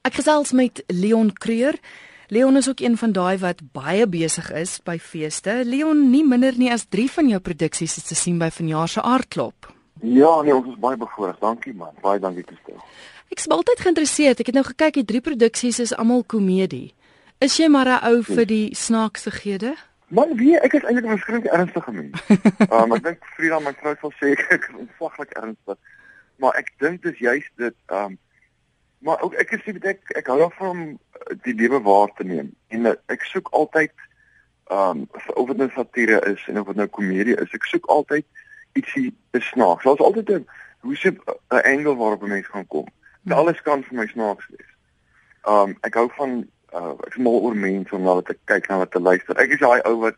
Ek gesels met Leon Creur. Leon is ook een van daai wat baie besig is by feeste. Leon, nie minder nie as 3 van jou produksies is te sien by vanjaar se aardklop. Ja, nee, ons is baie bevoorreg. Dankie man. Baie dankie te stel. Ek is altyd geïnteresseerd. Ek het nou gekyk, die drie produksies is almal komedie. Is jy maar 'n ou vir die snaakse gede? Man, wie ek is eintlik 'n verskriklik ernstige mens. um, ek dink Frida my vrou sal sê ek is ontsaglik ernstig. Maar ek dink dis juist dit um maar ook ek is ek ek hou daarvan om eh, die lewe waar te neem. En eh, ek soek altyd um of dit nou satire is en of dit nou komedie is, ek soek altyd ietsie snaaks. Daar's altyd 'n hoe se 'n angle waarop 'n mens gaan kom. Ja. Alles kan vir my snaaks wees. Um ek hou van uh, ek is mal oor mense om na hulle te kyk na wat te luister. Ek is daai ou wat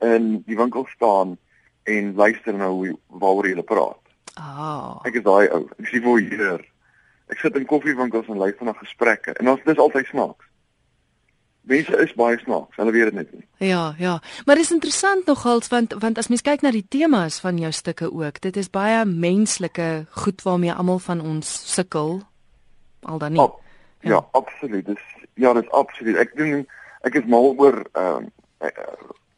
in die winkel staan en luister na hoe waaroor hulle praat. Ah. Oh. Ek is daai ou. Ek sien hoe hier. Ek sit in koffiewinkels en luister na gesprekke en ons dis altyd snaaks. Mense is baie snaaks. Hulle weet dit net nie. Ja, ja. Maar dis interessant nogals want want as mens kyk na die temas van jou stukke ook, dit is baie menslike goed waarmee almal van ons sukkel. Al dan nie. Oh, ja, ja, absoluut. Dis Ja, dit is absoluut. Ek dink ek is mal oor ehm uh,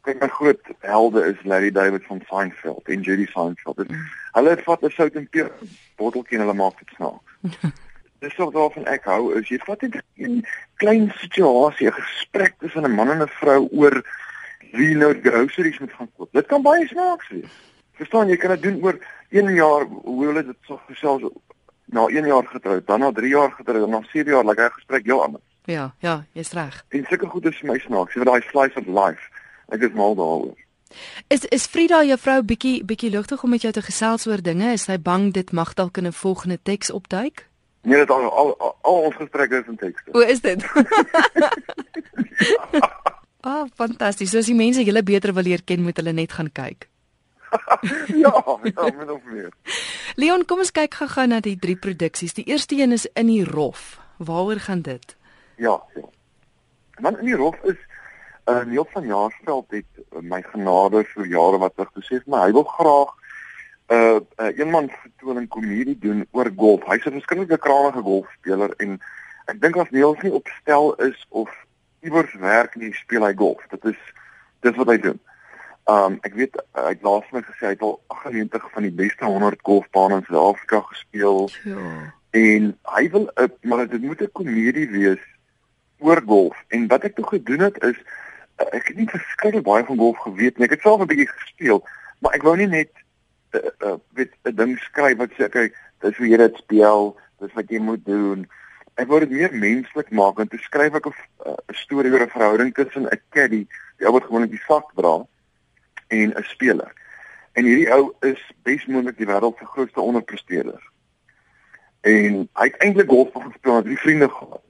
kyk my groot helde is Larry David van Seinfeld en Judy Seinfeld. Mm. Hulle vat 'n sout en peper botteltjie en hulle maak dit snaaks. Dis wat daarvan ek hou is jy vat 'n klein situasie, 'n gesprek tussen 'n man en 'n vrou oor wie nou groceries moet gaan koop. Dit kan baie snaaks wees. Verstaan jy, kan dit doen oor 1 jaar hoe hulle dit so gesels na 1 jaar getroud, dan na 3 jaar getroud, dan na 7 jaar, like hy gesprek heel anders. Ja, ja, jy's reg. En sulke goed is vir my snaaks. Jy weet daai slice of life. Ek is mal daaroor. Is is Frida jou vrou bietjie bietjie lugtig om met jou te gesels oor dinge? Is sy bang dit mag dalk in 'n volgende teks opduik? Nee, dit al al, al, al ons gesprekke is in tekste. O, is dit? Ah, oh, fantasties. So as die mense julle beter wil leer ken, moet hulle net gaan kyk. ja, ja, min of meer. Leon, kom ons kyk gou-gou na die drie produksies. Die eerste een is in die rof. Waaroor gaan dit? Ja, ja. Want in die hof is uh, Neil van Jaarsveld het uh, my genade vir jare wat terug gesê, maar hy wil graag 'n uh, uh, eenman vertoning komedie doen oor golf. Hy's 'n verskillende krangige golfspeler en ek dink as Neil nie opstel is of iewers werk nie, speel hy golf. Dit is dis wat hy doen. Um ek weet hy het laaslik gesê hy het al 98 van die beste 100 golfbane in Suid-Afrika gespeel. Ja. En hy wil 'n maar dit moet 'n komedie wees oor golf en wat ek toe gedoen het is uh, ek het nie verskeie baie van golf geweet nie. Ek het self 'n bietjie gespeel, maar ek wou nie net uh, uh, weet 'n ding skryf wat sê okay, dis hoe jy dit speel, dis wat jy moet doen. Ek wou dit meer menslik maak en toe skryf ek 'n uh, storie oor 'n verhouding tussen 'n caddy, die ou wat gewoonlik die sak dra, en 'n speler. En hierdie ou is besmoontlik die wêreld se grootste onderpresteerder. En hy het eintlik golf gespeel met drie vriende gehad.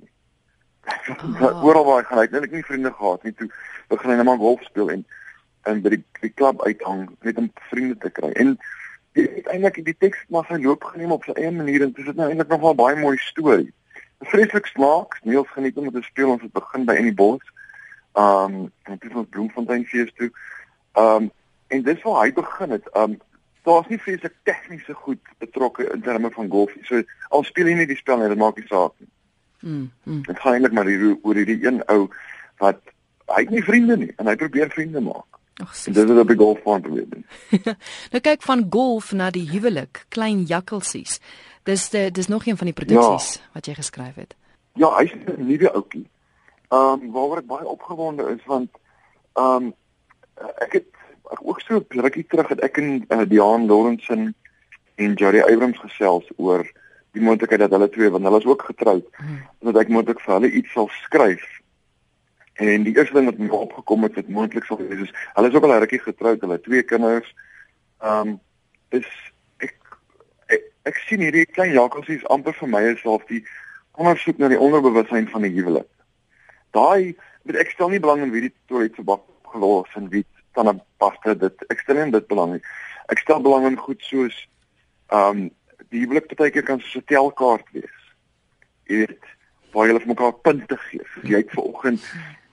Oh. Oral waar hy gaan, het net nie vriende gehad nie. Toe begin hy net maar golf speel en en by die die klub uithang net om vriende te kry. En jy het eintlik die teks maar sy loop geneem op sy eie manier en dit is nou eintlik nog 'n baie mooi storie. Vreeslik snaaks. Niels geniet om te speel ons het begin by in die bos. Um en dit was Bloemfontein fees toe. Um en dis waar hy begin het. Um daar's nie vreeslik tegniese goed betrokke in terme van golf. So al speel jy nie die spel nie, dit maak nie saak nie. Mm. mm. Dit gaan eintlik maar hier oor hierdie een ou wat hy het nie vriende nie en hy probeer vriende maak. Ag, dis dit op die golfbaan probeer doen. nou kyk van golf na die huwelik, klein jakkelsies. Dis de, dis nog een van die produksies ja. wat jy geskryf het. Ja, hy's 'n nuwe ouetjie. Ehm um, waaroor ek baie opgewonde is want ehm um, ek het ek ook so 'n rukkie terug het ek en uh, Diane Lawrence en Jerry Abrams gesels oor die moontlikheid dat hulle twee want hulle is ook getroud hmm. dat ek moontlik vir hulle iets sal skryf. En die eerste ding wat my opgekom het wat moontlik sal wees is hulle is ook al 'n rukkie getroud, hulle twee kinders. Ehm um, is ek, ek ek sien hierdie klein Jakobies amper vir my is half die ondersoek na die onderbewussyn van die huwelik. Daai met ek stel nie belang in wie die toilet se bak gelos en wie dan 'n paste dit ek stel nie dit belang nie. Ek stel belang in goed soos ehm um, die huwelik partykeer kan so 'n telkaart wees. Jy weet, waar jy vir mekaar punte gee. Jy het vanoggend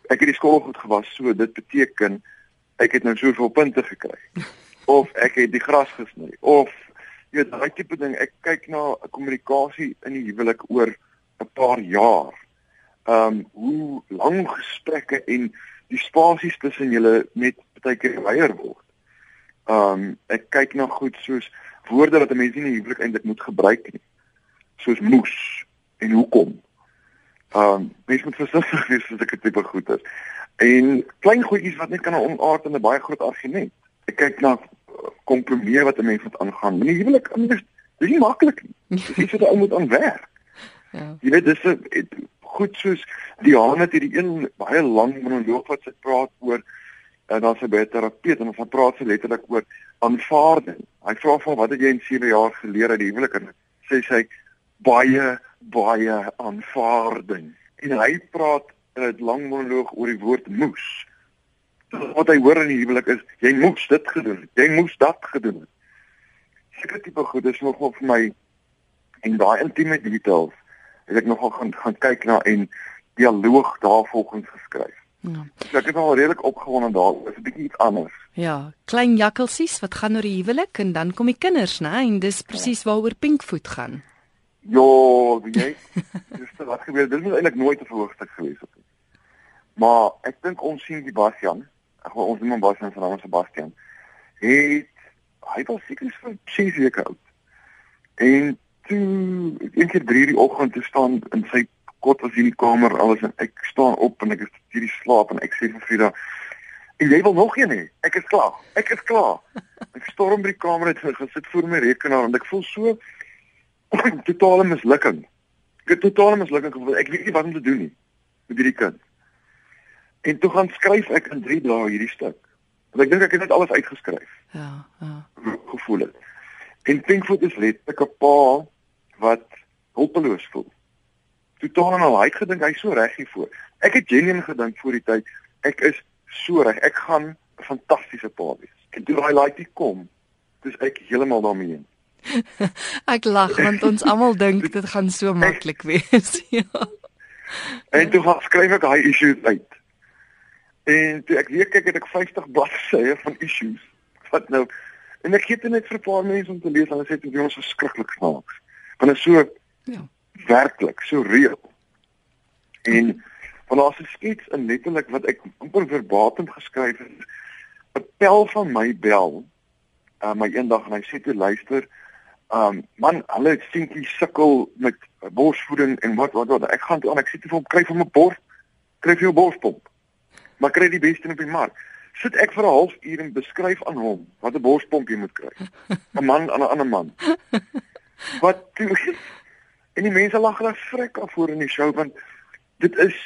ek het die skool goed gewas, so dit beteken ek het nou soveel punte gekry. Of ek het die gras gesny of jy weet daai tipe ding. Ek kyk na 'n kommunikasie in die huwelik oor 'n paar jaar. ehm um, hoe lang gesprekke en die spasies tussen julle net baie keer weier word. Ehm um, ek kyk na goed soos woorde wat 'n mens nie in die huwelik eintlik moet gebruik nie. Soos moes en hoekom. Ehm um, mens moet versigtig wees ek dit tipe goed is. En klein goedjies wat net kan onaard in 'n baie groot argument. Ek kyk na kompromie wat 'n mens moet aangaan. In die huwelik is dit nie maklik nie. Dis iets wat ou moet aan werk. Ja. Jy weet dis 'n goed soos die Haan het hierdie een baie lang monoloog wat sy praat oor en sy by 'n terapeut en dan praat sy letterlik oor aanvaarding. Hy vra van wat het jy in 7 jaar geleer uit die huwelik en sê sy baie baie aanvaarding. En hy praat 'n lang monoloog oor die woord moes. Wat hy hoor in die huwelik is jy moes dit gedoen het. Jy moes dat gedoen het. Seker tipe goed is nog vir my en daai intieme details het ek nogal gaan gaan kyk na en dialoog daarvolgens geskryf. Ja. So ek is al redelik opgewonde daaroor. Dit is 'n bietjie iets anders. Ja, klein jakkelsies wat gaan oor die huwelik en dan kom die kinders, né? En dis presies waaroor Pinkfoot gaan. Ja, jy. Dis wat gebeur. Dit is eintlik nooit 'n verhoogstuk gewees het nie. Maar ek dink ons sien die Bastian. Ek wil ons noem hom Bastian van ons Sebastian. Het hy was seker vir 6 weke oud. En toe een keer 3 die oggend te staan in sy kot was in die kamer alles en ek staan op en ek is hierdie slaap en ek sê vir Frida en jy wil nog een hê? Ek is klaar. Ek is klaar. Ek storm by die kamer uit en gesit voor my rekenaar en ek voel so totale mislukking. Ek het totale mislukking gevoel. Ek weet nie wat om te doen nie met hierdie kind. En toe gaan skryf ek in 3 dae hierdie stuk. Want ek dink ek het dit alles uitgeskryf. Ja ja. Gevoel het. En Pinkfoot is letterlik 'n pa wat hulpeloos voel totaal en al hy het gedink hy's so reg hiervoor. Ek het genuen gedink voor die tyd ek is so reg. Ek gaan 'n fantastiese pa wees. En toe hy like die kom, dis ek heeltemal daarmee. ek lag want ons almal dink dit gaan so maklik wees. ja. En toe gaan skryf ek daai issues uit. En toe ek weer kyk het ek 50 bladsye van issues. Wat nou? En ek gee dit net vir 'n paar mense om te lees en hulle sê dit is ons verskriklik snaaks. Want dit is so ja werklik so reël. En van daar se skets in letterlik wat ek amper verbatim geskryf het, 'n pel van my bel uh my eendag en hy sê toe luister, um man, hulle seentjie sukkel met borsvoeding en wat wat wat ek gaan toe aan ek sê toe vir hom kry vir my bors, kry vir jou borspomp. Maar kry die beste op die mark. Sit ek vir 'n halfuur en beskryf aan hom wat 'n borspomp jy moet kry. 'n Man aan 'n ander man. Wat toe En die mense lag hulle vrek af voor in die show want dit is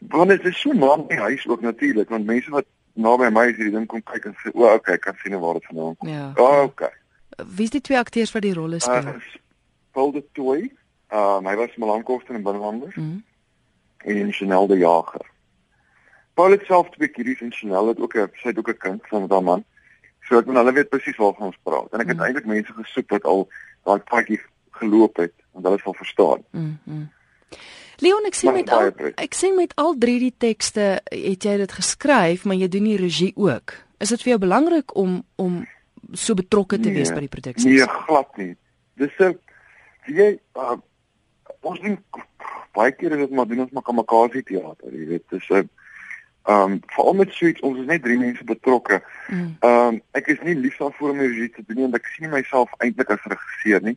want dit is so na my huis ook natuurlik want mense wat naby my is hierdie ding kom kyk en sê o, okay, kan sien waar dit vandaan kom. Ja. O, okay. Wie is die twee akteurs wat die rolle speel? Uh, Paul de Toey. Uh, hy was Malankoste in Binnelanders. Mm. En Chanel de Jager. Paul het self twee keer in Chanel het ook 'n sy het ook 'n kind van 'n man. So ek moet hulle weet presies waarvan ons praat. En ek het mm. eintlik mense gesoek wat al daai paadjie geloop het want hulle sal verstaan. Mm -hmm. Leon, ek sien met al ek sien met al drie die tekste het jy dit geskryf, maar jy doen die regie ook. Is dit vir jou belangrik om om so betrokke te nee, wees by die produksie? Nee, glad nie. Dis 'n jy uh, ons doen baie keer dit maar doen ons maar kamikaze teater, jy weet. Dis 'n ehm um, veral met suits, ons is net drie mense betrokke. Mm. Ehm mm. um, ek is nie lief daarvoor om regie te doen want ek sien myself eintlik as regisseur nie.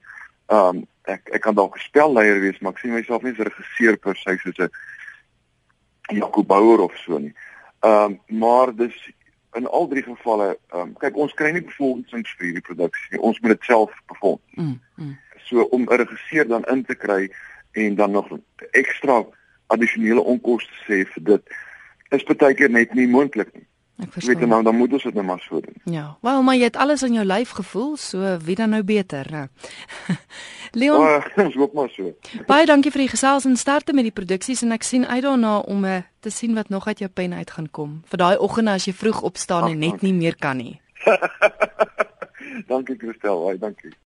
Ehm um, ek ek kan dalk 'n spelleier wees, maar ek sien myself nie as 'n regisseur per se soos 'n Jacob Bouwer of so nie. Ehm um, maar dis in al drie gevalle, ehm um, kyk ons kry nie befondsings vir hierdie produksie nie. Ons moet dit self befonds. Mm, mm. So om 'n regisseur dan in te kry en dan nog ekstra addisionele onkoste sê vir dit is baie keer net nie moontlik nie. Ek verstaan. Weet jy nou dan moet ons dit net maar so doen. Ja. Wel, maar jy het alles in jou lyf gevoel, so wie dan nou beter, né? Leon. Ja, ons hoop maar so. Baie dankie vir die gesels en sterkte met die produksies en ek sien uit daarna om uh, te sien wat nog uit jou pen uit gaan kom. Vir daai oggende as jy vroeg opstaan Ach, en net dankie. nie meer kan nie. dankie Christel, baie dankie.